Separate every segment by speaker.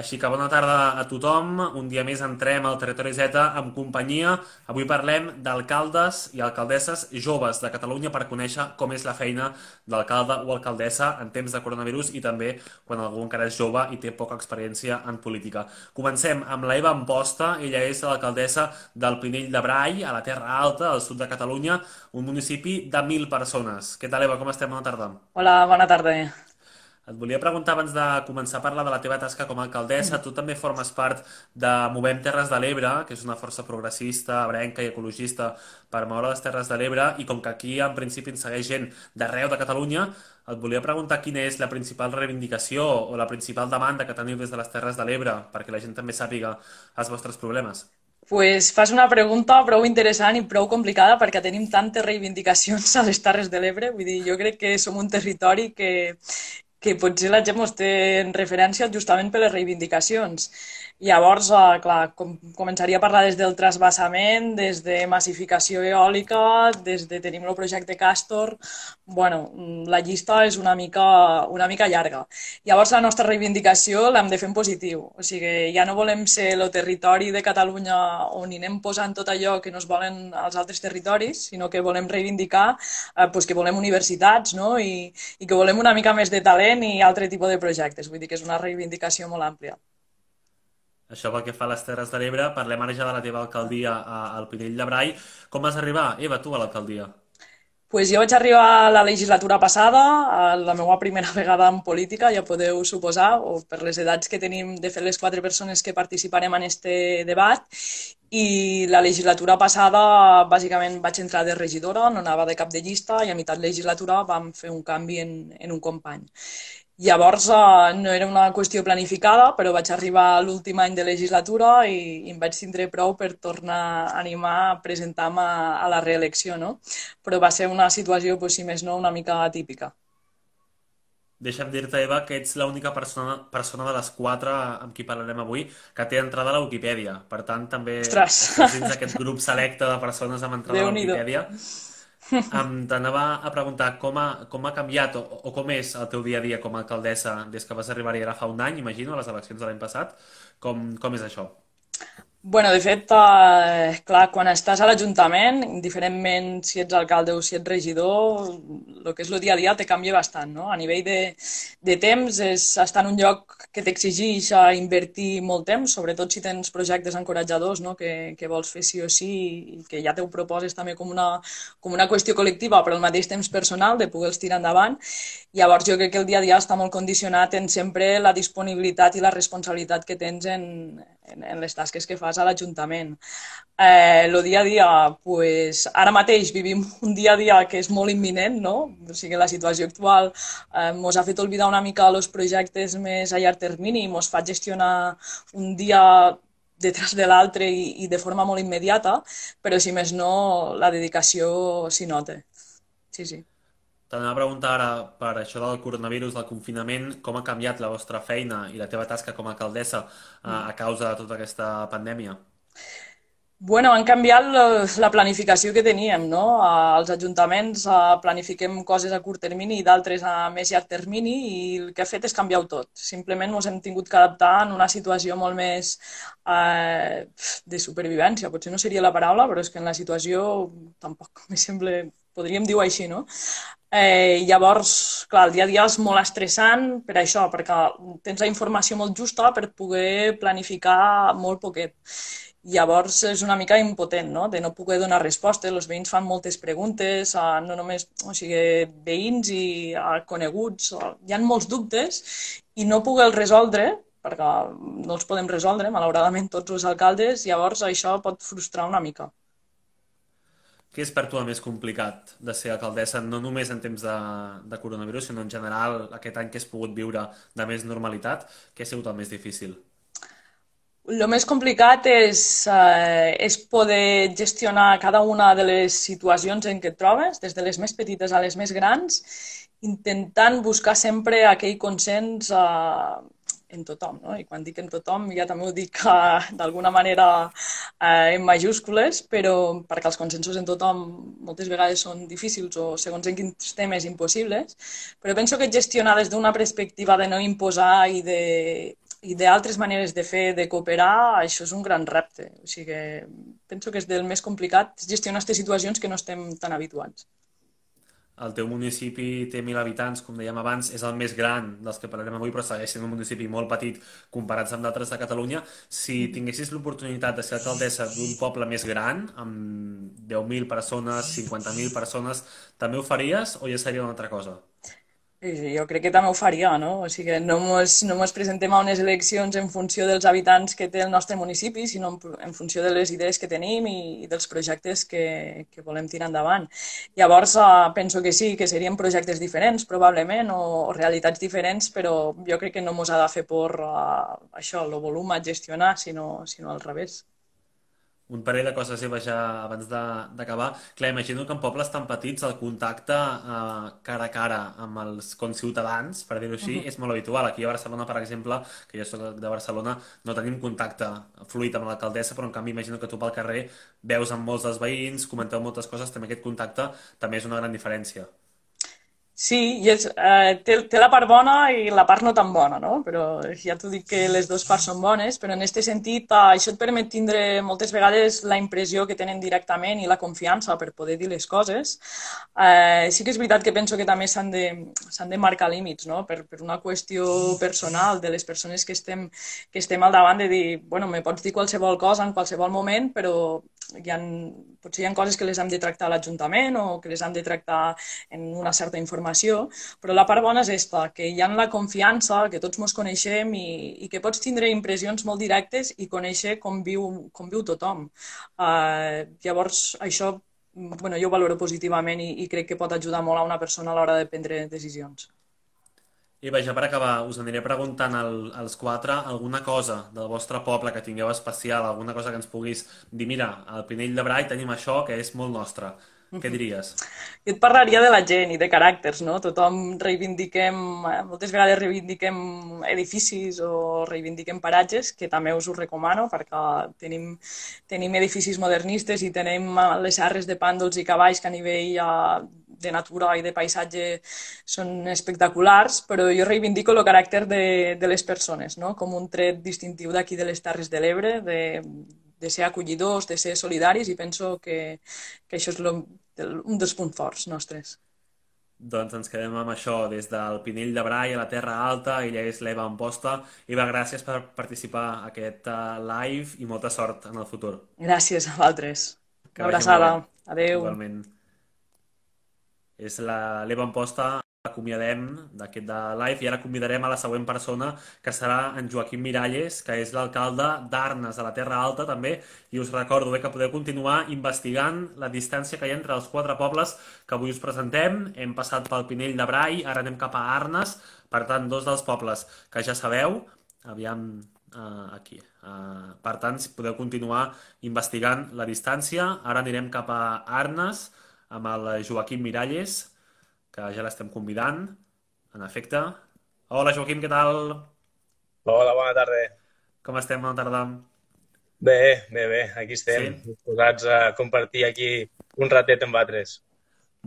Speaker 1: Així que bona tarda a tothom. Un dia més entrem al Territori Z amb companyia. Avui parlem d'alcaldes i alcaldesses joves de Catalunya per conèixer com és la feina d'alcalde o alcaldessa en temps de coronavirus i també quan algú encara és jove i té poca experiència en política. Comencem amb la Eva Amposta. Ella és l'alcaldessa del Pinell de Brai, a la Terra Alta, al sud de Catalunya, un municipi de 1.000 persones. Què tal, Eva? Com estem? Bona tarda.
Speaker 2: Hola, bona tarda.
Speaker 1: Et volia preguntar abans de començar a parlar de la teva tasca com a alcaldessa. Tu també formes part de Movem Terres de l'Ebre, que és una força progressista, abrenca i ecologista per moure les Terres de l'Ebre, i com que aquí en principi ens segueix gent d'arreu de Catalunya, et volia preguntar quina és la principal reivindicació o la principal demanda que teniu des de les Terres de l'Ebre, perquè la gent també sàpiga els vostres problemes.
Speaker 2: Pues fas una pregunta prou interessant i prou complicada perquè tenim tantes reivindicacions a les Terres de l'Ebre. Vull dir, jo crec que som un territori que, que potser la gent mos té en referència justament per les reivindicacions. Llavors, eh, clar, com, començaria a parlar des del trasbassament, des de massificació eòlica, des de tenim el projecte Castor... bueno, la llista és una mica, una mica llarga. Llavors, la nostra reivindicació l'hem de fer en positiu. O sigui, ja no volem ser el territori de Catalunya on hi anem posant tot allò que no es volen als altres territoris, sinó que volem reivindicar eh, pues que volem universitats no? I, i que volem una mica més de talent i altre tipus de projectes. Vull dir que és una reivindicació molt àmplia.
Speaker 1: Això pel que fa a les Terres de l'Ebre. Parlem ara ja de la teva alcaldia al Pinell de Brai. Com vas arribar, Eva, tu, a l'alcaldia?
Speaker 2: Pues jo vaig arribar a la legislatura passada, a la meva primera vegada en política, ja podeu suposar, o per les edats que tenim de fer les quatre persones que participarem en este debat, i la legislatura passada bàsicament vaig entrar de regidora, no anava de cap de llista, i a meitat legislatura vam fer un canvi en, en un company. Llavors, eh, no era una qüestió planificada, però vaig arribar a l'últim any de legislatura i, i em vaig tindre prou per tornar a animar a presentar-me a, a la reelecció, no? Però va ser una situació, pues, si més no, una mica atípica.
Speaker 1: Deixa'm dir-te, Eva, que ets l'única persona, persona de les quatre amb qui parlarem avui que té entrada a la Wikipedia. Per tant, també
Speaker 2: Ostres.
Speaker 1: estàs dins d'aquest grup selecte de persones amb entrada a la Wikipedia. Um, T'anava a preguntar com ha, com ha canviat o, o com és el teu dia a dia com a alcaldessa des que vas arribar-hi ara fa un any, imagino, a les eleccions de l'any passat. Com, com és això?
Speaker 2: Bueno, de fet, eh, clar, quan estàs a l'Ajuntament, indiferentment si ets alcalde o si ets regidor, el que és el dia a dia te canvia bastant, no? A nivell de, de temps, és estar en un lloc que t'exigeix invertir molt temps, sobretot si tens projectes encoratjadors, no? Que, que vols fer sí o sí i que ja te ho proposes també com una, com una qüestió col·lectiva, però al mateix temps personal, de poder-los tirar endavant. Llavors, jo crec que el dia a dia està molt condicionat en sempre la disponibilitat i la responsabilitat que tens en, en, en les tasques que fas a l'Ajuntament. Eh, dia a dia, pues, ara mateix vivim un dia a dia que és molt imminent, no? O sigui, la situació actual eh, ha fet oblidar una mica els projectes més a llarg termini, ens fa gestionar un dia detrás de l'altre i, i de forma molt immediata, però si més no, la dedicació s'hi nota. Sí, sí.
Speaker 1: T'anava a preguntar ara per això del coronavirus, del confinament, com ha canviat la vostra feina i la teva tasca com a alcaldessa a, a causa de tota aquesta pandèmia?
Speaker 2: Bueno, han canviat la planificació que teníem, no? Els ajuntaments planifiquem coses a curt termini i d'altres a més llarg termini i el que ha fet és canviar-ho tot. Simplement ens hem tingut que adaptar en una situació molt més eh, de supervivència. Potser no seria la paraula, però és que en la situació tampoc me sembla, podríem dir-ho així, no? Eh, llavors, clar, el dia a dia és molt estressant per això, perquè tens la informació molt justa per poder planificar molt poquet. Llavors és una mica impotent, no?, de no poder donar respostes. Els veïns fan moltes preguntes, a, no només o sigui, veïns i a coneguts. A, hi ha molts dubtes i no poder resoldre, perquè no els podem resoldre, malauradament, tots els alcaldes, llavors això pot frustrar una mica.
Speaker 1: Què és per tu el més complicat de ser alcaldessa, no només en temps de, de coronavirus, sinó en general aquest any que has pogut viure de més normalitat? Què ha sigut el més difícil?
Speaker 2: El més complicat és, eh, és poder gestionar cada una de les situacions en què et trobes, des de les més petites a les més grans, intentant buscar sempre aquell consens eh, en tothom, no? I quan dic en tothom ja també ho dic uh, d'alguna manera uh, en majúscules, però perquè els consensos en tothom moltes vegades són difícils o segons en quins temes impossibles, però penso que gestionar des d'una perspectiva de no imposar i de i d'altres maneres de fer, de cooperar, això és un gran repte. O sigui que penso que és del més complicat gestionar aquestes situacions que no estem tan habituats
Speaker 1: el teu municipi té 1.000 habitants, com dèiem abans, és el més gran dels que parlarem avui, però segueix sent un municipi molt petit comparats amb d'altres de Catalunya. Si tinguessis l'oportunitat de ser alcaldessa d'un poble més gran, amb 10.000 persones, 50.000 persones, també ho faries o ja seria una altra cosa?
Speaker 2: Jo crec que també ho faria, no? O sigui, no mos, no mos presentem a unes eleccions en funció dels habitants que té el nostre municipi, sinó en, en funció de les idees que tenim i, i dels projectes que, que volem tirar endavant. Llavors, uh, penso que sí, que serien projectes diferents, probablement, o, o realitats diferents, però jo crec que no mos ha de fer por uh, això, el volum a gestionar, sinó, sinó al revés
Speaker 1: un parell de coses seves ja abans d'acabar. Clar, imagino que en pobles tan petits el contacte eh, cara a cara amb els conciutadans, per dir-ho així, uh -huh. és molt habitual. Aquí a Barcelona, per exemple, que jo soc de Barcelona, no tenim contacte fluid amb l'alcaldessa, però en canvi imagino que tu pel carrer veus amb molts dels veïns, comenteu moltes coses, també aquest contacte també és una gran diferència.
Speaker 2: Sí, i és, eh, té, té la part bona i la part no tan bona, no? Però ja t'ho dic que les dues parts són bones, però en aquest sentit eh, això et permet tindre moltes vegades la impressió que tenen directament i la confiança per poder dir les coses. Eh, sí que és veritat que penso que també s'han de, de marcar límits, no? Per, per una qüestió personal de les persones que estem, que estem al davant de dir, bueno, me pots dir qualsevol cosa en qualsevol moment, però hi ha, potser hi ha coses que les hem de tractar a l'Ajuntament o que les hem de tractar en una certa informació, però la part bona és esta, que hi ha la confiança, que tots ens coneixem i, i que pots tindre impressions molt directes i conèixer com viu, com viu tothom. Uh, llavors, això bueno, jo ho valoro positivament i, i crec que pot ajudar molt a una persona a l'hora de prendre decisions.
Speaker 1: I vaja, per acabar, us aniré preguntant al, als quatre alguna cosa del vostre poble que tingueu especial, alguna cosa que ens puguis dir, mira, al Pinell de Brai tenim això que és molt nostre. Què diries?
Speaker 2: Jo et parlaria de la gent i de caràcters, no? Tothom reivindiquem, eh, moltes vegades reivindiquem edificis o reivindiquem paratges, que també us ho recomano perquè tenim, tenim edificis modernistes i tenim eh, les serres de pàndols i cavalls que a nivell de natura i de paisatge són espectaculars, però jo reivindico el caràcter de, de les persones, no? com un tret distintiu d'aquí de les Terres de l'Ebre, de, de ser acollidors, de ser solidaris, i penso que, que això és lo, un dels punts forts nostres.
Speaker 1: Doncs ens quedem amb això, des del Pinell de Brai a la Terra Alta, ella és l'Eva Amposta. Eva, gràcies per participar a aquest uh, live i molta sort en el futur.
Speaker 2: Gràcies a vosaltres. Una abraçada. Adéu.
Speaker 1: Igualment és l'Eva Amposta acomiadem d'aquest de live i ara convidarem a la següent persona que serà en Joaquim Miralles, que és l'alcalde d'Arnes, a la Terra Alta també, i us recordo eh, que podeu continuar investigant la distància que hi ha entre els quatre pobles que avui us presentem. Hem passat pel Pinell de Brai, ara anem cap a Arnes, per tant, dos dels pobles que ja sabeu, aviam uh, aquí. Uh, per tant, podeu continuar investigant la distància. Ara anirem cap a Arnes, amb el Joaquim Miralles, que ja l'estem convidant, en efecte. Hola, Joaquim, què tal?
Speaker 3: Hola, bona tarda.
Speaker 1: Com estem? Bona tarda.
Speaker 3: Bé, bé, bé, aquí estem, sí? disposats a compartir aquí un ratet amb altres.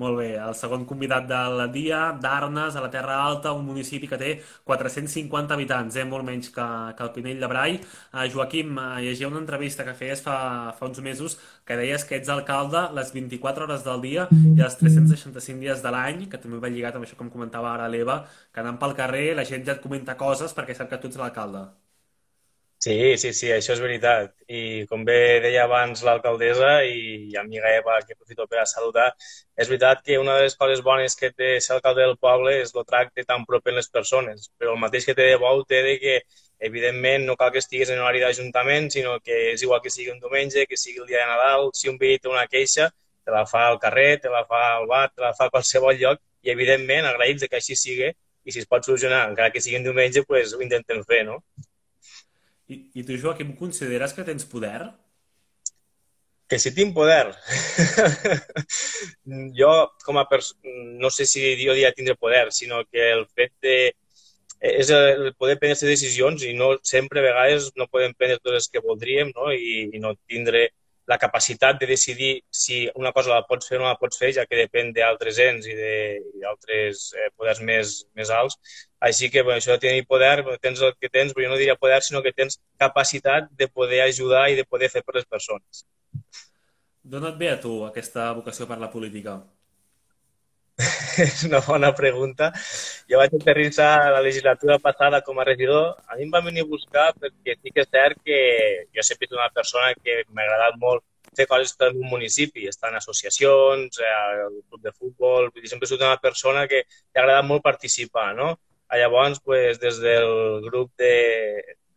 Speaker 1: Molt bé, el segon convidat del dia, d'Arnes, a la Terra Alta, un municipi que té 450 habitants, eh? molt menys que, que el Pinell de Brai. Uh, Joaquim, uh, llegia una entrevista que feies fa, fa uns mesos que deies que ets alcalde les 24 hores del dia i els 365 dies de l'any, que també va lligat amb això com comentava ara l'Eva, que anant pel carrer la gent ja et comenta coses perquè sap que tu ets l'alcalde.
Speaker 3: Sí, sí, sí, això és veritat. I com bé deia abans l'alcaldessa i amiga Eva, que aprofito per a saludar, és veritat que una de les coses bones que té ser alcalde del poble és el tracte tan proper en les persones, però el mateix que té de bo té de que, evidentment, no cal que estiguis en horari d'Ajuntament, sinó que és igual que sigui un diumenge, que sigui el dia de Nadal, si un veí té una queixa, te la fa al carrer, te la fa al bar, te la fa a qualsevol lloc, i evidentment agraïts que així sigui, i si es pot solucionar, encara que sigui un diumenge, pues, ho intentem fer, no?
Speaker 1: I, I tu, Joaquim, consideres que tens poder?
Speaker 3: Que si tinc poder? jo, com a no sé si jo diria tindre poder, sinó que el fet de és el poder prendre decisions i no sempre a vegades no podem prendre totes les que voldríem no? I, i no tindre la capacitat de decidir si una cosa la pots fer o no la pots fer, ja que depèn d'altres ens i d'altres eh, poders més, més alts. Així que bueno, això de tenir poder, tens el que tens, però jo no diria poder, sinó que tens capacitat de poder ajudar i de poder fer per les persones.
Speaker 1: D'on et ve a tu aquesta vocació per la política?
Speaker 3: és una bona pregunta. Jo vaig aterrissar la legislatura passada com a regidor. A mi em van venir a buscar perquè sí que és cert que jo sempre he una persona que m'ha agradat molt fer coses per un municipi, estar en associacions, al eh, club de futbol, vull dir, sempre he una persona que t'ha agradat molt participar, no? A llavors, pues, des del grup de,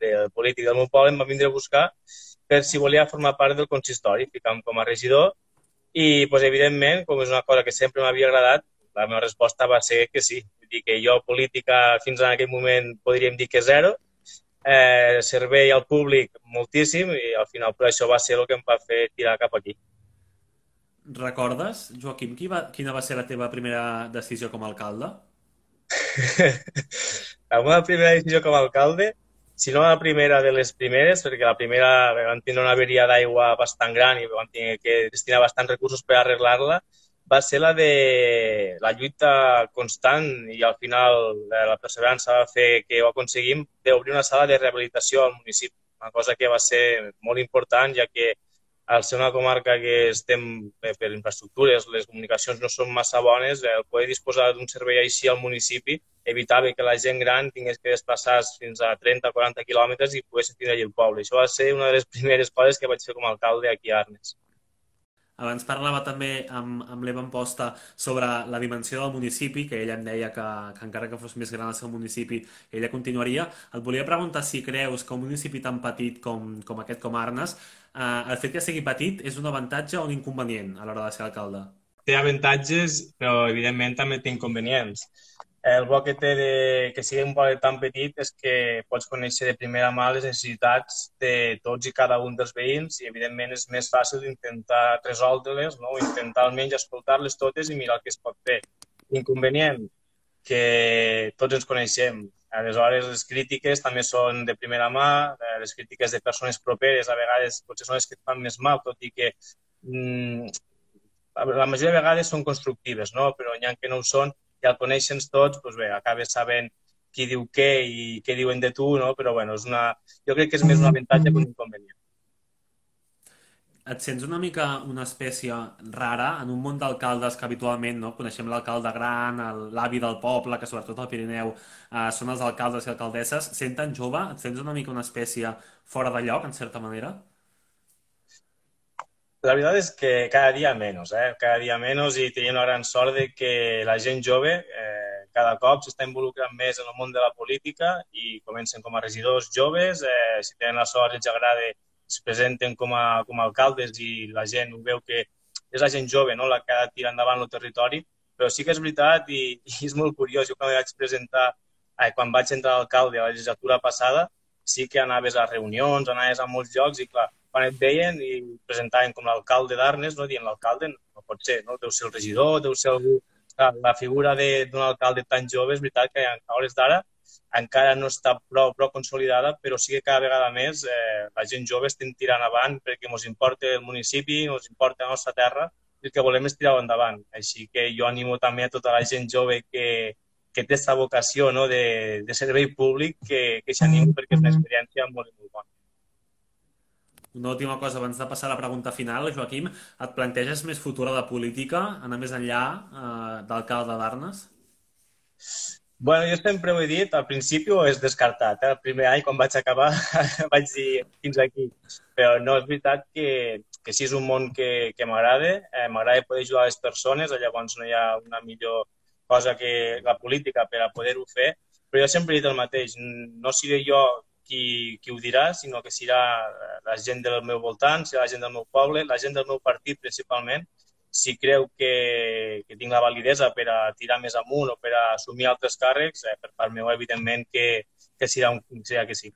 Speaker 3: de polític del meu poble em va vindre a buscar per si volia formar part del consistori, ficant com a regidor i, pues, evidentment, com és una cosa que sempre m'havia agradat, la meva resposta va ser que sí. Vull dir que jo política fins en aquell moment podríem dir que zero, eh, servei al públic moltíssim i al final per això va ser el que em va fer tirar cap aquí.
Speaker 1: Recordes, Joaquim, qui va, quina va ser la teva primera decisió com a alcalde?
Speaker 3: la meva primera decisió com a alcalde, si no la primera de les primeres, perquè la primera vam tindre una averia d'aigua bastant gran i vam tenir que destinar bastants recursos per arreglar-la, va ser la de la lluita constant i al final eh, la perseverança va fer que ho aconseguim d'obrir una sala de rehabilitació al municipi, una cosa que va ser molt important ja que al ser una comarca que estem eh, per infraestructures, les comunicacions no són massa bones, el poder disposar d'un servei així al municipi evitava que la gent gran tingués que desplaçar fins a 30 o 40 quilòmetres i pogués tindre allà el poble. Això va ser una de les primeres coses que vaig fer com a alcalde aquí a Arnes.
Speaker 1: Abans parlava també amb, amb l'Eva Amposta sobre la dimensió del municipi, que ella em deia que, que encara que fos més gran el seu municipi, ella continuaria. Et volia preguntar si creus que un municipi tan petit com, com aquest, com Arnes, eh, el fet que sigui petit és un avantatge o un inconvenient a l'hora de ser alcalde?
Speaker 3: Té avantatges, però evidentment també té inconvenients. El bo que té de que sigui un poble tan petit és que pots conèixer de primera mà les necessitats de tots i cada un dels veïns i, evidentment, és més fàcil intentar resoldre-les, no? intentar almenys escoltar-les totes i mirar el que es pot fer. Inconvenient, que tots ens coneixem. Aleshores, les crítiques també són de primera mà, eh, les crítiques de persones properes a vegades potser són les que et fan més mal, tot i que mm, la majoria de vegades són constructives, no? però n'hi ha que no ho són i al conèixer-nos tots, doncs bé, acabes sabent qui diu què i què diuen de tu, no? però bueno, és una, jo crec que és més un avantatge que un inconvenient.
Speaker 1: Et sents una mica una espècie rara en un món d'alcaldes que habitualment no? coneixem l'alcalde gran, l'avi del poble, que sobretot al Pirineu eh, són els alcaldes i alcaldesses. Senten jove? Et sents una mica una espècie fora de lloc, en certa manera?
Speaker 3: La veritat és que cada dia menys, eh? cada dia menys i tenim la gran sort de que la gent jove eh, cada cop s'està involucrant més en el món de la política i comencen com a regidors joves, eh, si tenen la sort i els agrada es presenten com a, com a alcaldes i la gent ho veu que és la gent jove no? la que ha de tirar endavant el territori, però sí que és veritat i, i és molt curiós. Jo quan vaig presentar, eh, quan vaig entrar d'alcalde a la legislatura passada, sí que anaves a reunions, anaves a molts llocs i clar, quan et veien i presentaven com l'alcalde d'Arnes, no dient l'alcalde, no pot ser, no? deu ser el regidor, deu ser algú... La figura d'un alcalde tan jove és veritat que a hores d'ara encara no està prou, prou consolidada, però sí que cada vegada més eh, la gent jove estem tirant avant perquè ens importa el municipi, ens importa la nostra terra i el que volem és tirar endavant. Així que jo animo també a tota la gent jove que, que té aquesta vocació no, de, de servei públic que, que s'animi perquè és una experiència molt, molt bona.
Speaker 1: Una última cosa, abans de passar a la pregunta final, Joaquim, et planteges més futura de política, anar més enllà eh, d'alcalde d'Arnes?
Speaker 3: Bueno, jo sempre ho he dit, al principi ho és descartat. Eh? El primer any, quan vaig acabar, vaig dir fins aquí. Però no, és veritat que, que sí és un món que, que m'agrada, eh, m'agrada poder ajudar les persones, llavors no hi ha una millor cosa que la política per a poder-ho fer, però jo sempre he dit el mateix, no seré jo qui, qui ho dirà, sinó que serà la gent del meu voltant, serà la gent del meu poble, la gent del meu partit principalment, si creu que, que tinc la validesa per a tirar més amunt o per a assumir altres càrrecs, eh, per part meu, evidentment, que, que serà, un, serà que sí.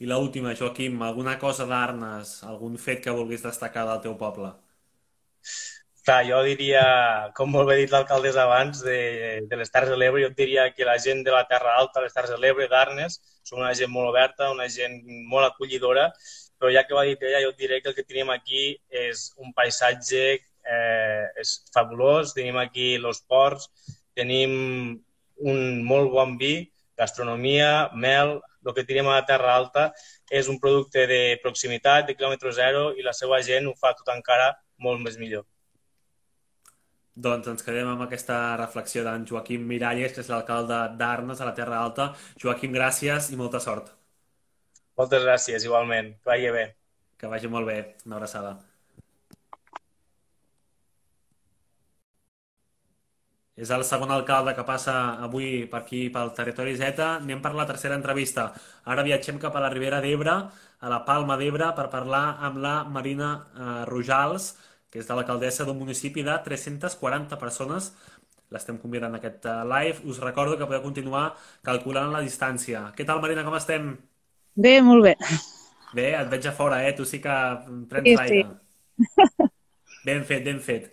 Speaker 1: I l'última, Joaquim, alguna cosa d'Arnes, algun fet que vulguis destacar del teu poble?
Speaker 3: Clar, jo diria, com molt bé dit l'alcalde abans, de, de les Terres de l'Ebre, jo diria que la gent de la Terra Alta, les Terres de l'Ebre, d'Arnes, són una gent molt oberta, una gent molt acollidora, però ja que va dir ella, jo diré que el que tenim aquí és un paisatge eh, és fabulós, tenim aquí els ports, tenim un molt bon vi, gastronomia, mel, el que tenim a la Terra Alta és un producte de proximitat, de quilòmetre zero, i la seva gent ho fa tot encara molt més millor.
Speaker 1: Doncs ens quedem amb aquesta reflexió d'en Joaquim Miralles, que és l'alcalde d'Arnes, a la Terra Alta. Joaquim, gràcies i molta sort.
Speaker 3: Moltes gràcies, igualment. Que vagi bé.
Speaker 1: Que vagi molt bé. Una abraçada. És el segon alcalde que passa avui per aquí, pel territori Z. Anem per la tercera entrevista. Ara viatgem cap a la Ribera d'Ebre, a la Palma d'Ebre, per parlar amb la Marina eh, Rojals, que és de l'alcaldessa d'un municipi de 340 persones. L'estem convidant a aquest eh, live. Us recordo que podeu continuar calculant la distància. Què tal, Marina, com estem?
Speaker 4: Bé, molt bé.
Speaker 1: Bé, et veig a fora, eh? Tu sí que prens
Speaker 4: Sí,
Speaker 1: l'aire.
Speaker 4: sí.
Speaker 1: Ben fet, ben fet.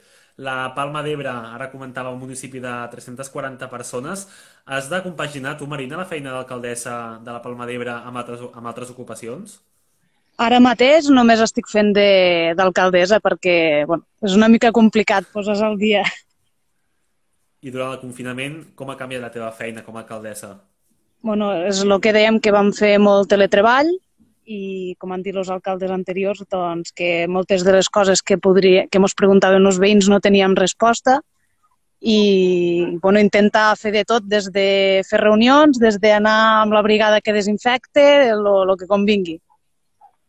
Speaker 1: La Palma d'Ebre, ara comentava, un municipi de 340 persones. Has de compaginar, tu, Marina, la feina d'alcaldessa de la Palma d'Ebre amb altres, amb altres ocupacions?
Speaker 4: Ara mateix només estic fent de- d'alcaldessa perquè bueno, és una mica complicat, poses al dia.
Speaker 1: I durant el confinament, com ha canviat la teva feina com a alcaldessa?
Speaker 4: Bueno, és el que dèiem que vam fer molt teletreball i, com han dit els alcaldes anteriors, doncs, que moltes de les coses que, podria, que ens preguntaven els veïns no teníem resposta i bueno, intentar fer de tot, des de fer reunions, des d'anar amb la brigada que desinfecte, el que convingui.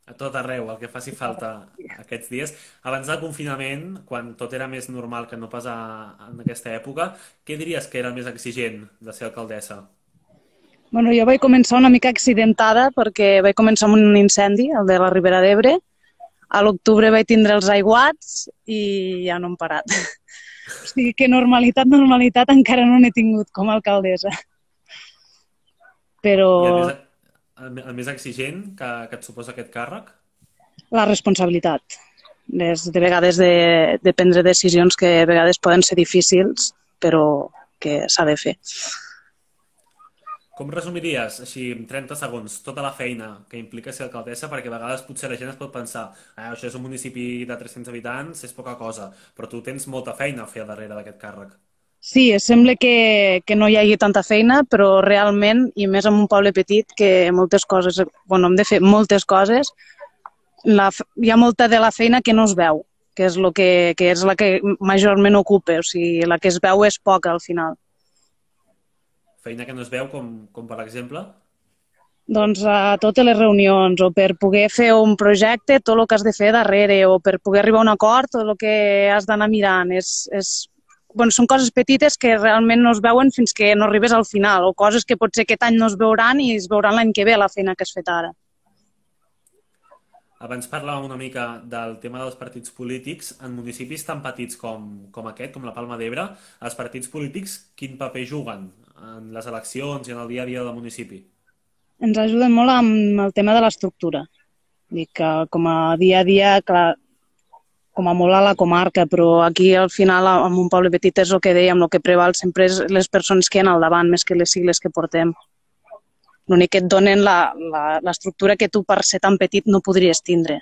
Speaker 1: A tot arreu, el que faci falta aquests dies. Abans del confinament, quan tot era més normal que no pas en aquesta època, què diries que era el més exigent de ser alcaldessa?
Speaker 4: Bueno, jo vaig començar una mica accidentada perquè vaig començar amb un incendi, el de la Ribera d'Ebre. A l'octubre vaig tindre els aiguats i ja no hem parat. O sigui que normalitat, normalitat encara no n'he tingut com a alcaldessa. Però
Speaker 1: I el més, el, més exigent que, que et suposa aquest càrrec?
Speaker 4: la responsabilitat. És de vegades de, de prendre decisions que a vegades poden ser difícils, però que s'ha de fer.
Speaker 1: Com resumiries, així, en 30 segons, tota la feina que implica ser alcaldessa? Perquè a vegades potser la gent es pot pensar ah, això és un municipi de 300 habitants, és poca cosa, però tu tens molta feina a fer darrere d'aquest càrrec.
Speaker 4: Sí, sembla que, que no hi hagi tanta feina, però realment, i més en un poble petit, que moltes coses, bueno, hem de fer moltes coses, la, hi ha molta de la feina que no es veu, que és, lo que, que és la que majorment ocupa, o sigui, la que es veu és poca al final.
Speaker 1: Feina que no es veu, com, com per exemple?
Speaker 4: Doncs a totes les reunions, o per poder fer un projecte, tot el que has de fer darrere, o per poder arribar a un acord, tot el que has d'anar mirant. És, és, bueno, són coses petites que realment no es veuen fins que no arribes al final, o coses que potser aquest any no es veuran i es veuran l'any que ve la feina que has fet ara.
Speaker 1: Abans parlàvem una mica del tema dels partits polítics. En municipis tan petits com, com aquest, com la Palma d'Ebre, els partits polítics quin paper juguen en les eleccions i en el dia a dia del municipi?
Speaker 4: Ens ajuden molt amb el tema de l'estructura. Dic que com a dia a dia, clar, com a molt a la comarca, però aquí al final, en un poble petit, és el que dèiem, el que preval sempre és les persones que hi ha al davant, més que les sigles que portem. L'únic que et donen l'estructura que tu per ser tan petit no podries tindre.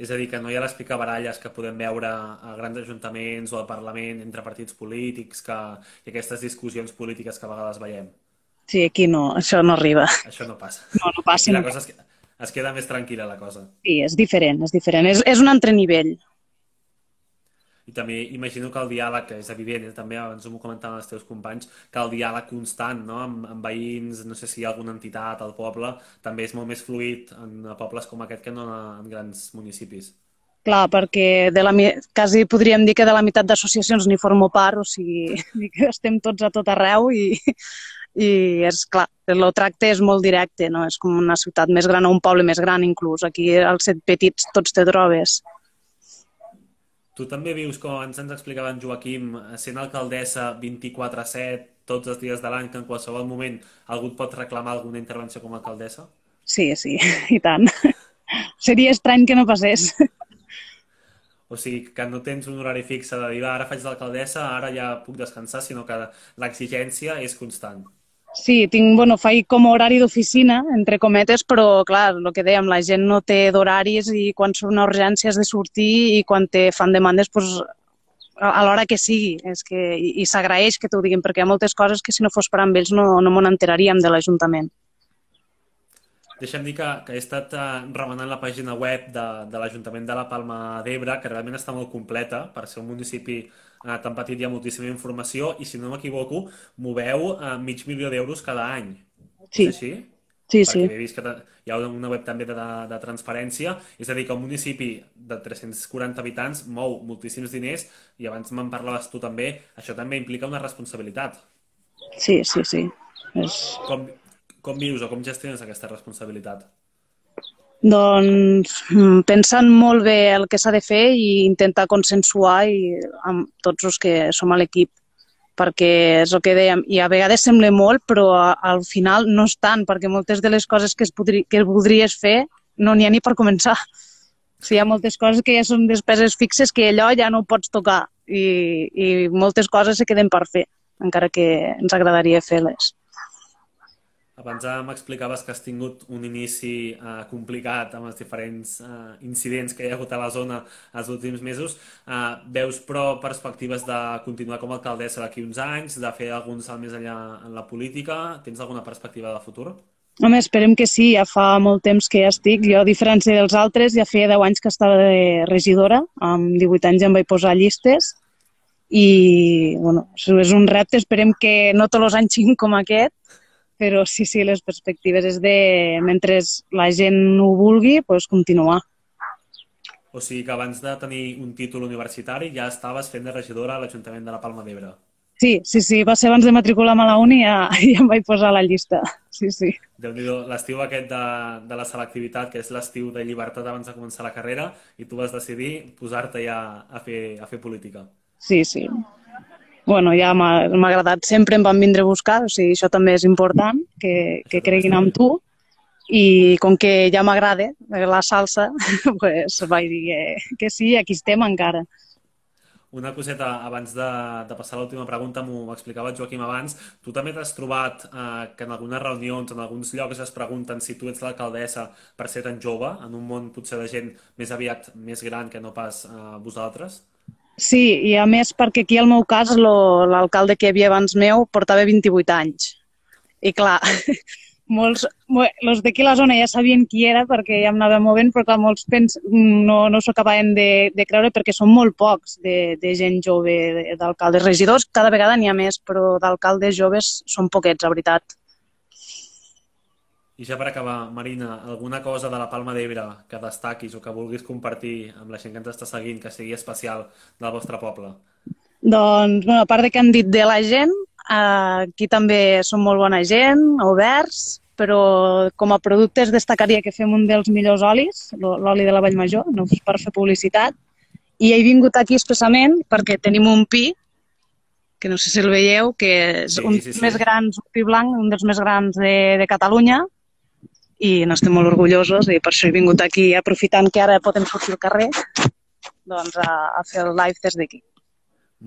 Speaker 1: És a dir, que no hi ha les picabaralles que podem veure a grans ajuntaments o al Parlament entre partits polítics que, i aquestes discussions polítiques que a vegades veiem.
Speaker 4: Sí, aquí no, això no arriba.
Speaker 1: Això no passa.
Speaker 4: No, no
Speaker 1: I
Speaker 4: passa.
Speaker 1: la cosa es, es queda més tranquil·la, la cosa.
Speaker 4: Sí, és diferent, és diferent. És, és un altre nivell.
Speaker 1: I també imagino que el diàleg, és evident, eh, també abans m'ho comentaven els teus companys, que el diàleg constant no? amb, amb veïns, no sé si hi ha alguna entitat al poble, també és molt més fluid en pobles com aquest que no en grans municipis.
Speaker 4: Clar, perquè de la, quasi podríem dir que de la meitat d'associacions n'hi formo part, o sigui, que estem tots a tot arreu i, i és clar, el tracte és molt directe, no? És com una ciutat més gran o un poble més gran inclús. Aquí als set petits tots te trobes.
Speaker 1: Tu també vius, com abans ens explicava en Joaquim, sent alcaldessa 24-7 tots els dies de l'any, que en qualsevol moment algú et pot reclamar alguna intervenció com a alcaldessa?
Speaker 4: Sí, sí, i tant. Seria estrany que no passés.
Speaker 1: O sigui, que no tens un horari fixe de dir, "Va, ara faig d'alcaldessa, ara ja puc descansar, sinó que l'exigència és constant.
Speaker 4: Sí, tinc, bueno, faig com a horari d'oficina, entre cometes, però clar, el que dèiem, la gent no té d'horaris i quan urgència has de sortir i quan te fan demandes, doncs, a l'hora que sigui. És que, I i s'agraeix que t'ho diguin, perquè hi ha moltes coses que si no fos per amb ells no, no m'ho enteraríem de l'Ajuntament.
Speaker 1: Deixa'm dir que, que he estat eh, remenant la pàgina web de, de l'Ajuntament de la Palma d'Ebre, que realment està molt completa, per ser un municipi eh, tan petit hi ha moltíssima informació, i si no m'equivoco, moveu eh, mig milió d'euros cada any.
Speaker 4: Sí,
Speaker 1: És així?
Speaker 4: sí,
Speaker 1: Perquè
Speaker 4: sí.
Speaker 1: he vist que hi ha una web també de, de transparència, és a dir, que un municipi de 340 habitants mou moltíssims diners i abans me'n parlaves tu també, això també implica una responsabilitat.
Speaker 4: Sí, sí, sí. És...
Speaker 1: Com, com vius o com gestiones aquesta responsabilitat?
Speaker 4: Doncs mm, pensant molt bé el que s'ha de fer i intentar consensuar i, amb tots els que som a l'equip perquè és el que dèiem, i a vegades sembla molt, però al final no és tant, perquè moltes de les coses que, es podri, que voldries fer no n'hi ha ni per començar. O sigui, hi ha moltes coses que ja són despeses fixes que allò ja no pots tocar i, i moltes coses se queden per fer, encara que ens agradaria fer-les.
Speaker 1: Abans eh, m'explicaves que has tingut un inici eh, complicat amb els diferents eh, incidents que hi ha hagut a la zona els últims mesos. Eh, veus, però, perspectives de continuar com a alcaldessa d'aquí uns anys, de fer algun salt més enllà en la política? Tens alguna perspectiva de futur?
Speaker 4: Home, esperem que sí, ja fa molt temps que ja estic. Jo, a diferència dels altres, ja feia 10 anys que estava de regidora, amb 18 anys ja em vaig posar llistes i, bueno, és un repte, esperem que no tots els anys siguin com aquest, però sí, sí, les perspectives és de, mentre la gent ho vulgui, doncs continuar.
Speaker 1: O sigui que abans de tenir un títol universitari ja estaves fent de regidora a l'Ajuntament de la Palma d'Ebre.
Speaker 4: Sí, sí, sí, va ser abans de matricular-me a la uni i ja, ja em vaig posar a la llista. Sí, sí.
Speaker 1: déu nhi l'estiu aquest de, de la selectivitat, que és l'estiu de llibertat abans de començar la carrera, i tu vas decidir posar-te ja a fer, a fer política.
Speaker 4: Sí, sí. Bueno, ja m'ha agradat. Sempre em van vindre a buscar, o sigui, això també és important, que, que creguin en tu. I com que ja m'agrada la salsa, pues vaig dir que, que sí, aquí estem encara.
Speaker 1: Una coseta abans de, de passar a l'última pregunta, m'ho explicava Joaquim abans. Tu també t'has trobat eh, que en algunes reunions, en alguns llocs es pregunten si tu ets l'alcaldessa per ser tan jove, en un món potser de gent més aviat més gran que no pas eh, vosaltres?
Speaker 4: Sí, i a més perquè aquí al meu cas l'alcalde que hi havia abans meu portava 28 anys. I clar, molts, mo- los d'aquí la zona ja sabien qui era perquè ja em anava movent, però clar, molts pens, no, no s'ho acabaven de, de creure perquè són molt pocs de, de gent jove, de- d'alcaldes. Regidors cada vegada n'hi ha més, però d'alcaldes joves són poquets, la veritat.
Speaker 1: I ja per acabar, Marina, alguna cosa de la Palma d'Ebre que destaquis o que vulguis compartir amb la gent que ens està seguint, que sigui especial del vostre poble?
Speaker 4: Doncs, bueno, a part de que han dit de la gent, eh, aquí també són molt bona gent, oberts, però com a productes destacaria que fem un dels millors olis, l'o- l'oli de la Vallmajor, no per fer publicitat, i he vingut aquí expressament perquè tenim un pi, que no sé si el veieu, que és
Speaker 1: Sí,
Speaker 4: un
Speaker 1: sí,
Speaker 4: dels
Speaker 1: sí.
Speaker 4: més grans, un pi blanc, un dels més grans de, de Catalunya, i n'estem molt orgullosos i per això he vingut aquí aprofitant que ara podem sortir al carrer doncs a, a fer el live des d'aquí.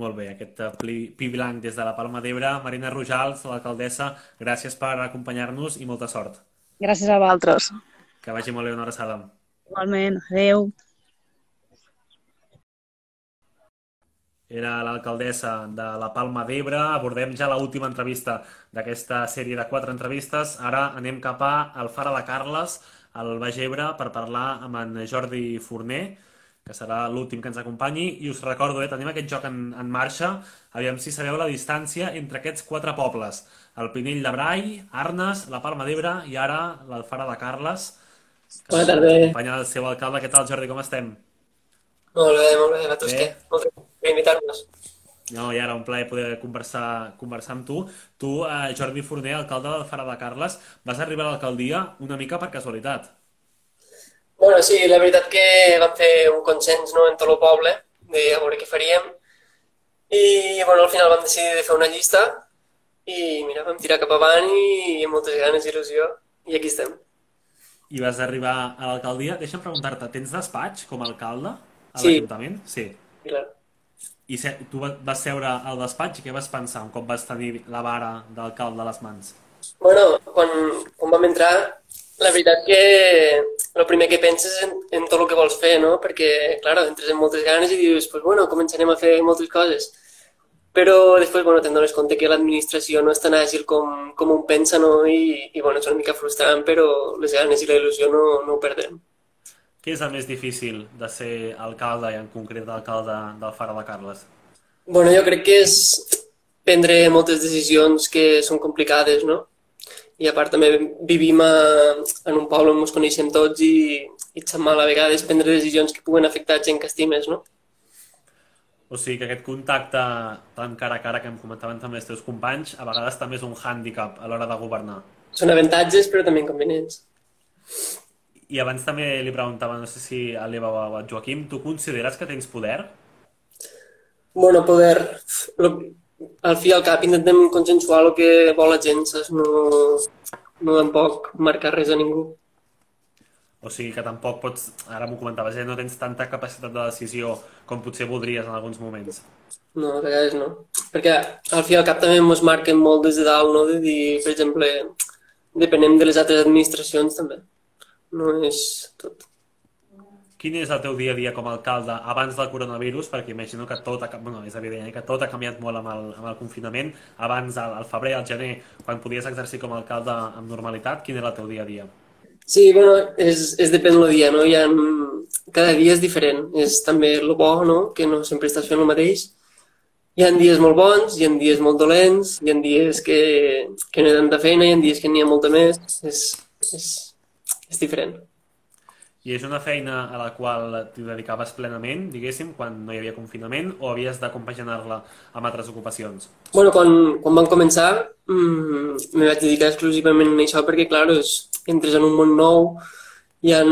Speaker 1: Molt bé, aquest eh, pi, pi blanc des de la Palma d'Ebre. Marina Rojals, l'alcaldessa, gràcies per acompanyar-nos i molta sort.
Speaker 4: Gràcies a vosaltres.
Speaker 1: Que vagi molt bé, una abraçada.
Speaker 4: Igualment. Adéu.
Speaker 1: Era l'alcaldessa de la Palma d'Ebre. Abordem ja l'última entrevista d'aquesta sèrie de quatre entrevistes. Ara anem cap a Alfara de Carles, al Baix Ebre, per parlar amb en Jordi Forner, que serà l'últim que ens acompanyi. I us recordo, eh, tenim aquest joc en, en marxa. Aviam si sabeu la distància entre aquests quatre pobles. El Pinell de Brai, Arnes, la Palma d'Ebre i ara l'Alfara de Carles.
Speaker 5: Bona tarda.
Speaker 1: Acompanya el seu alcalde. Què tal, Jordi? Com estem?
Speaker 5: Molt bé, molt bé. Vosaltres
Speaker 1: Bé.
Speaker 5: què? Molt bé per invitar-nos.
Speaker 1: No, i ara un plaer poder conversar, conversar amb tu. Tu, eh, Jordi Forner, alcalde de Fara de Carles, vas arribar a l'alcaldia una mica per casualitat.
Speaker 5: Bueno, sí, la veritat que vam fer un consens no, en tot el poble de a veure què faríem i bueno, al final vam decidir de fer una llista i mira, vam tirar cap avant i amb moltes ganes i il·lusió i aquí estem.
Speaker 1: I vas arribar a l'alcaldia. Deixa'm preguntar-te, tens despatx com a alcalde a
Speaker 5: Sí.
Speaker 1: l'Ajuntament? Sí.
Speaker 5: Clar.
Speaker 1: I se, tu va- vas seure al despatx i què vas pensar un cop vas tenir la vara d'alcalde a les mans?
Speaker 5: Bueno, quan, quan vam entrar,
Speaker 2: la veritat que el primer que penses en, en tot el que vols fer, no? Perquè, clar, entres en moltes ganes i dius, pues, bueno, començarem a fer moltes coses. Però després, bueno, te'n dones compte que l'administració no és tan àgil com, com un pensa, no? I, i bueno, és una mica frustrant, però les ganes i la il·lusió no, no ho perdem.
Speaker 1: Què és el més difícil de ser alcalde i en concret alcalde del Fara de Carles?
Speaker 2: Bueno, jo crec que és prendre moltes decisions que són complicades, no? I a part també vivim a, en un poble on ens coneixem tots i, i et sap mal a vegades prendre decisions que puguen afectar gent que estimes, no?
Speaker 1: O sigui que aquest contacte tan cara a cara que em comentaven també els teus companys, a vegades també és un hàndicap a l'hora de governar.
Speaker 2: Són avantatges però també inconvenients.
Speaker 1: I abans també li preguntava, no sé si a l'Eva o al Joaquim, tu consideres que tens poder?
Speaker 2: Bueno, poder... Lo, al fi i al cap intentem consensuar el que vol la gent, saps? No, no tampoc marcar res a ningú.
Speaker 1: O sigui que tampoc pots, ara m'ho comentaves, eh? no tens tanta capacitat de decisió com potser voldries en alguns moments.
Speaker 2: No, a vegades no. Perquè al fi i al cap també ens marquen molt des de dalt, no? De dir, per exemple, depenem de les altres administracions també. No és tot.
Speaker 1: Quin és el teu dia a dia com a alcalde abans del coronavirus? Perquè imagino que tot ha, bueno, és evident eh, que tot ha canviat molt amb el, amb el confinament. Abans, al, al febrer, al gener, quan podies exercir com a alcalde amb normalitat, quin era el teu dia a dia?
Speaker 2: Sí, bueno, és, és depèn del dia, no? Ha, cada dia és diferent. És també el bo, no? Que no sempre estàs fent el mateix. Hi ha dies molt bons, hi ha dies molt dolents, hi ha dies que, que no hi ha tanta feina, hi ha dies que n'hi ha molta més. És, és, és diferent.
Speaker 1: I és una feina a la qual t'hi dedicaves plenament, diguéssim, quan no hi havia confinament, o havies de compaginar-la amb altres ocupacions?
Speaker 2: Bueno, quan, quan vam començar mmm, me vaig dedicar exclusivament a això perquè, clar, és, entres en un món nou, hi ha...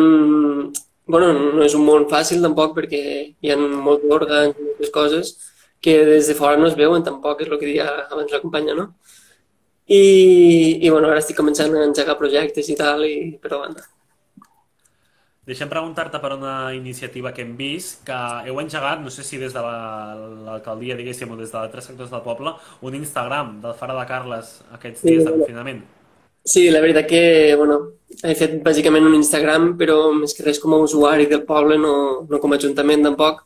Speaker 2: Bueno, no és un món fàcil tampoc perquè hi ha molts òrgans, moltes coses que des de fora no es veuen tampoc, és el que deia abans la companya, no? I, i bueno, ara estic començant a engegar projectes i tal, i, però banda.
Speaker 1: Deixem preguntar-te per una iniciativa que hem vist, que heu engegat, no sé si des de l'alcaldia, diguéssim, o des d'altres sectors del poble, un Instagram del Fara de Carles aquests dies de confinament.
Speaker 2: Sí, la veritat que, bueno, he fet bàsicament un Instagram, però més que res com a usuari del poble, no, no com a ajuntament tampoc,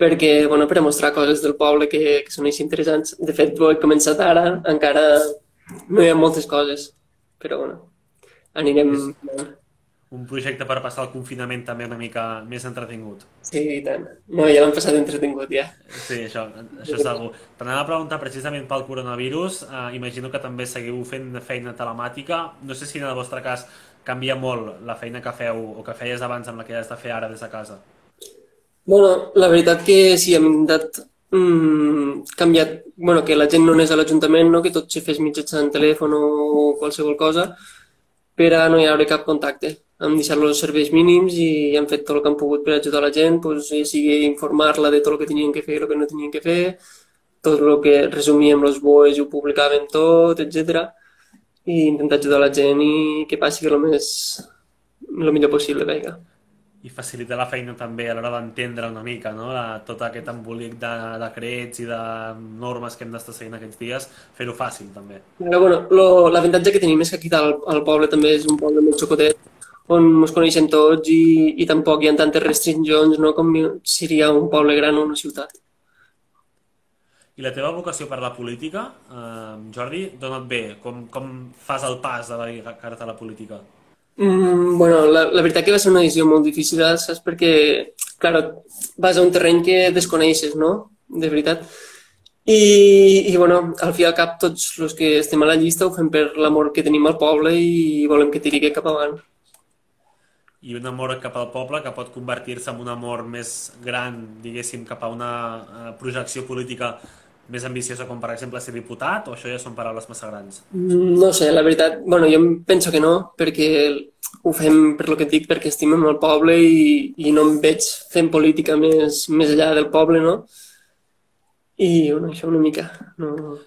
Speaker 2: perquè, bueno, per a mostrar coses del poble que, que són així interessants. De fet, ho he començat ara, encara no hi ha moltes coses, però, bueno, anirem... És
Speaker 1: un projecte per passar el confinament també una mica més entretingut.
Speaker 2: Sí, i tant. No, ja l'han passat entretingut, ja.
Speaker 1: Sí, això, això segur. T'anava a preguntar precisament pel coronavirus. Eh, imagino que també seguiu fent feina telemàtica. No sé si en el vostre cas canvia molt la feina que feu o que feies abans amb la que has de fer ara des de casa.
Speaker 2: Bueno, la veritat que sí, hem intentat mm, canviat, bueno, que la gent no anés a l'Ajuntament, no? que tot se fes mitjançant telèfon o qualsevol cosa, per a no hi haure cap contacte hem deixat els serveis mínims i hem fet tot el que hem pogut per ajudar la gent, doncs, ja sigui informar-la de tot el que tenien que fer i el que no tenien que fer, tot el que resumíem els boes i ho publicàvem tot, etc. I intentar ajudar la gent i que passi el més el millor possible, vinga
Speaker 1: i facilitar la feina també a l'hora d'entendre una mica no? la, tot aquest embolic de decrets i de normes que hem d'estar seguint aquests dies, fer-ho fàcil també.
Speaker 2: Però, bueno, l'avantatge que tenim és que aquí al, al poble també és un poble molt xocotet, on ens coneixem tots i, i tampoc hi ha tantes restriccions no? com seria un poble gran o una ciutat.
Speaker 1: I la teva vocació per la política, eh, Jordi, d'on et ve? Com, com fas el pas de dedicar-te a la política?
Speaker 2: Mm, bueno, la, la veritat que va ser una decisió molt difícil, saps? Perquè, clar, vas a un terreny que desconeixes, no? De veritat. I, i bueno, al fi i al cap, tots els que estem a la llista ho fem per l'amor que tenim al poble i volem que tiri cap avant.
Speaker 1: I un amor cap al poble que pot convertir-se en un amor més gran, diguéssim, cap a una uh, projecció política més ambiciosa com per exemple ser diputat o això ja són paraules massa grans?
Speaker 2: No sé, la veritat, bueno, jo penso que no, perquè ho fem per lo que et dic, perquè estimem el poble i, i no em veig fent política més, més enllà del poble, no? I, bueno, això una mica, no,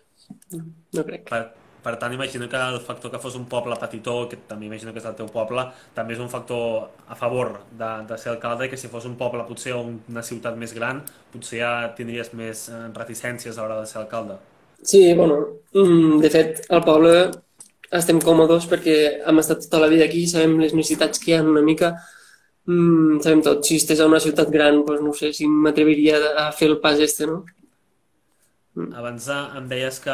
Speaker 2: no crec.
Speaker 1: Per, per tant, imagino que el factor que fos un poble petitó, que també imagino que és el teu poble, també és un factor a favor de, de ser alcalde que si fos un poble potser o una ciutat més gran, potser ja tindries més eh, reticències a l'hora de ser alcalde.
Speaker 2: Sí, bueno, mm, de fet, el poble estem còmodes perquè hem estat tota la vida aquí, sabem les necessitats que hi ha una mica, mm, sabem tot. Si estàs a una ciutat gran, doncs no sé si m'atreviria a fer el pas este, no?
Speaker 1: Abans eh, em deies que,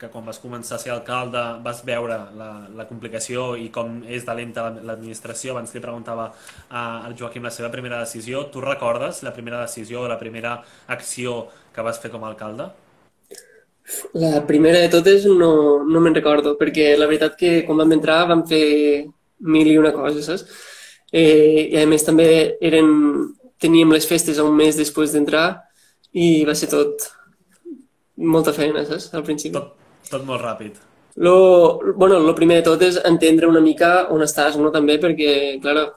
Speaker 1: que quan vas començar a ser alcalde vas veure la, la complicació i com és de lenta l'administració. Abans li preguntava al Joaquim la seva primera decisió. Tu recordes la primera decisió o la primera acció que vas fer com a alcalde?
Speaker 2: La primera de totes no, no me'n recordo, perquè la veritat que quan vam entrar vam fer mil i una coses, saps? Eh, I a més també eren, teníem les festes un mes després d'entrar i va ser tot, molta feina, saps? Al principi.
Speaker 1: Tot, tot molt ràpid.
Speaker 2: Lo, bueno, lo primer de tot és entendre una mica on estàs, no? També, perquè, clar,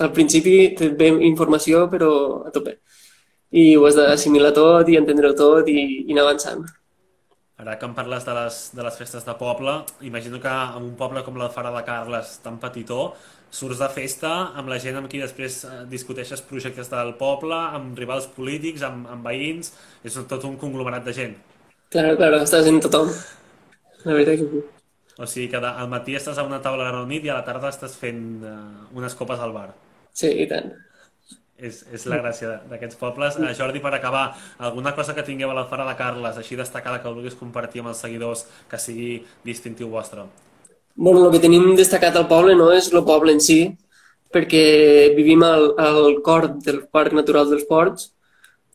Speaker 2: al principi et ve informació, però a tope. I ho has d'assimilar tot i entendre-ho tot i, i anar avançant.
Speaker 1: Ara que em parles de les, de les festes de poble, imagino que en un poble com la Fara de Carles, tan petitó, surts de festa amb la gent amb qui després eh, discuteixes projectes del poble, amb rivals polítics, amb, amb veïns, és tot un conglomerat de gent.
Speaker 2: Claro, claro, estàs en tothom. La veritat que sí.
Speaker 1: O sigui que al matí estàs a una taula reunit i a la tarda estàs fent uh, unes copes al bar.
Speaker 2: Sí, i tant.
Speaker 1: És, és la gràcia d'aquests pobles. Uh, Jordi, per acabar, alguna cosa que tingueu a la Fara de Carles, així destacada, que vulguis compartir amb els seguidors, que sigui distintiu vostre?
Speaker 2: Bueno, el que tenim destacat al poble no és el poble en si, perquè vivim al, al cor del Parc Natural dels Ports,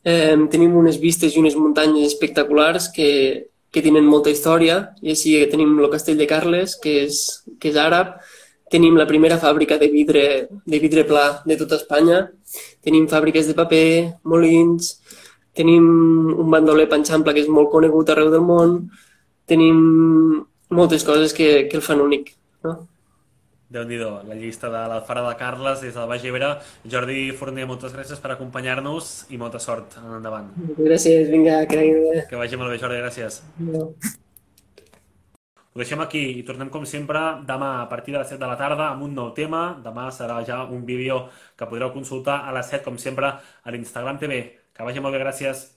Speaker 2: Eh, tenim unes vistes i unes muntanyes espectaculars que, que tenen molta història, i així tenim el castell de Carles, que és, que és àrab, tenim la primera fàbrica de vidre, de vidre pla de tota Espanya, tenim fàbriques de paper, molins, tenim un bandoler panxample que és molt conegut arreu del món, tenim moltes coses que, que el fan únic. No?
Speaker 1: Déu nhi la llista de l'Alfara de Carles des del Baix Ebre. Jordi Forner, moltes gràcies per acompanyar-nos i molta sort en endavant.
Speaker 2: Gràcies, vinga, que vagi
Speaker 1: Que vagi molt bé, Jordi, gràcies. No. Ho deixem aquí i tornem com sempre demà a partir de les 7 de la tarda amb un nou tema. Demà serà ja un vídeo que podreu consultar a les 7 com sempre a l'Instagram TV. Que vagi molt bé, gràcies.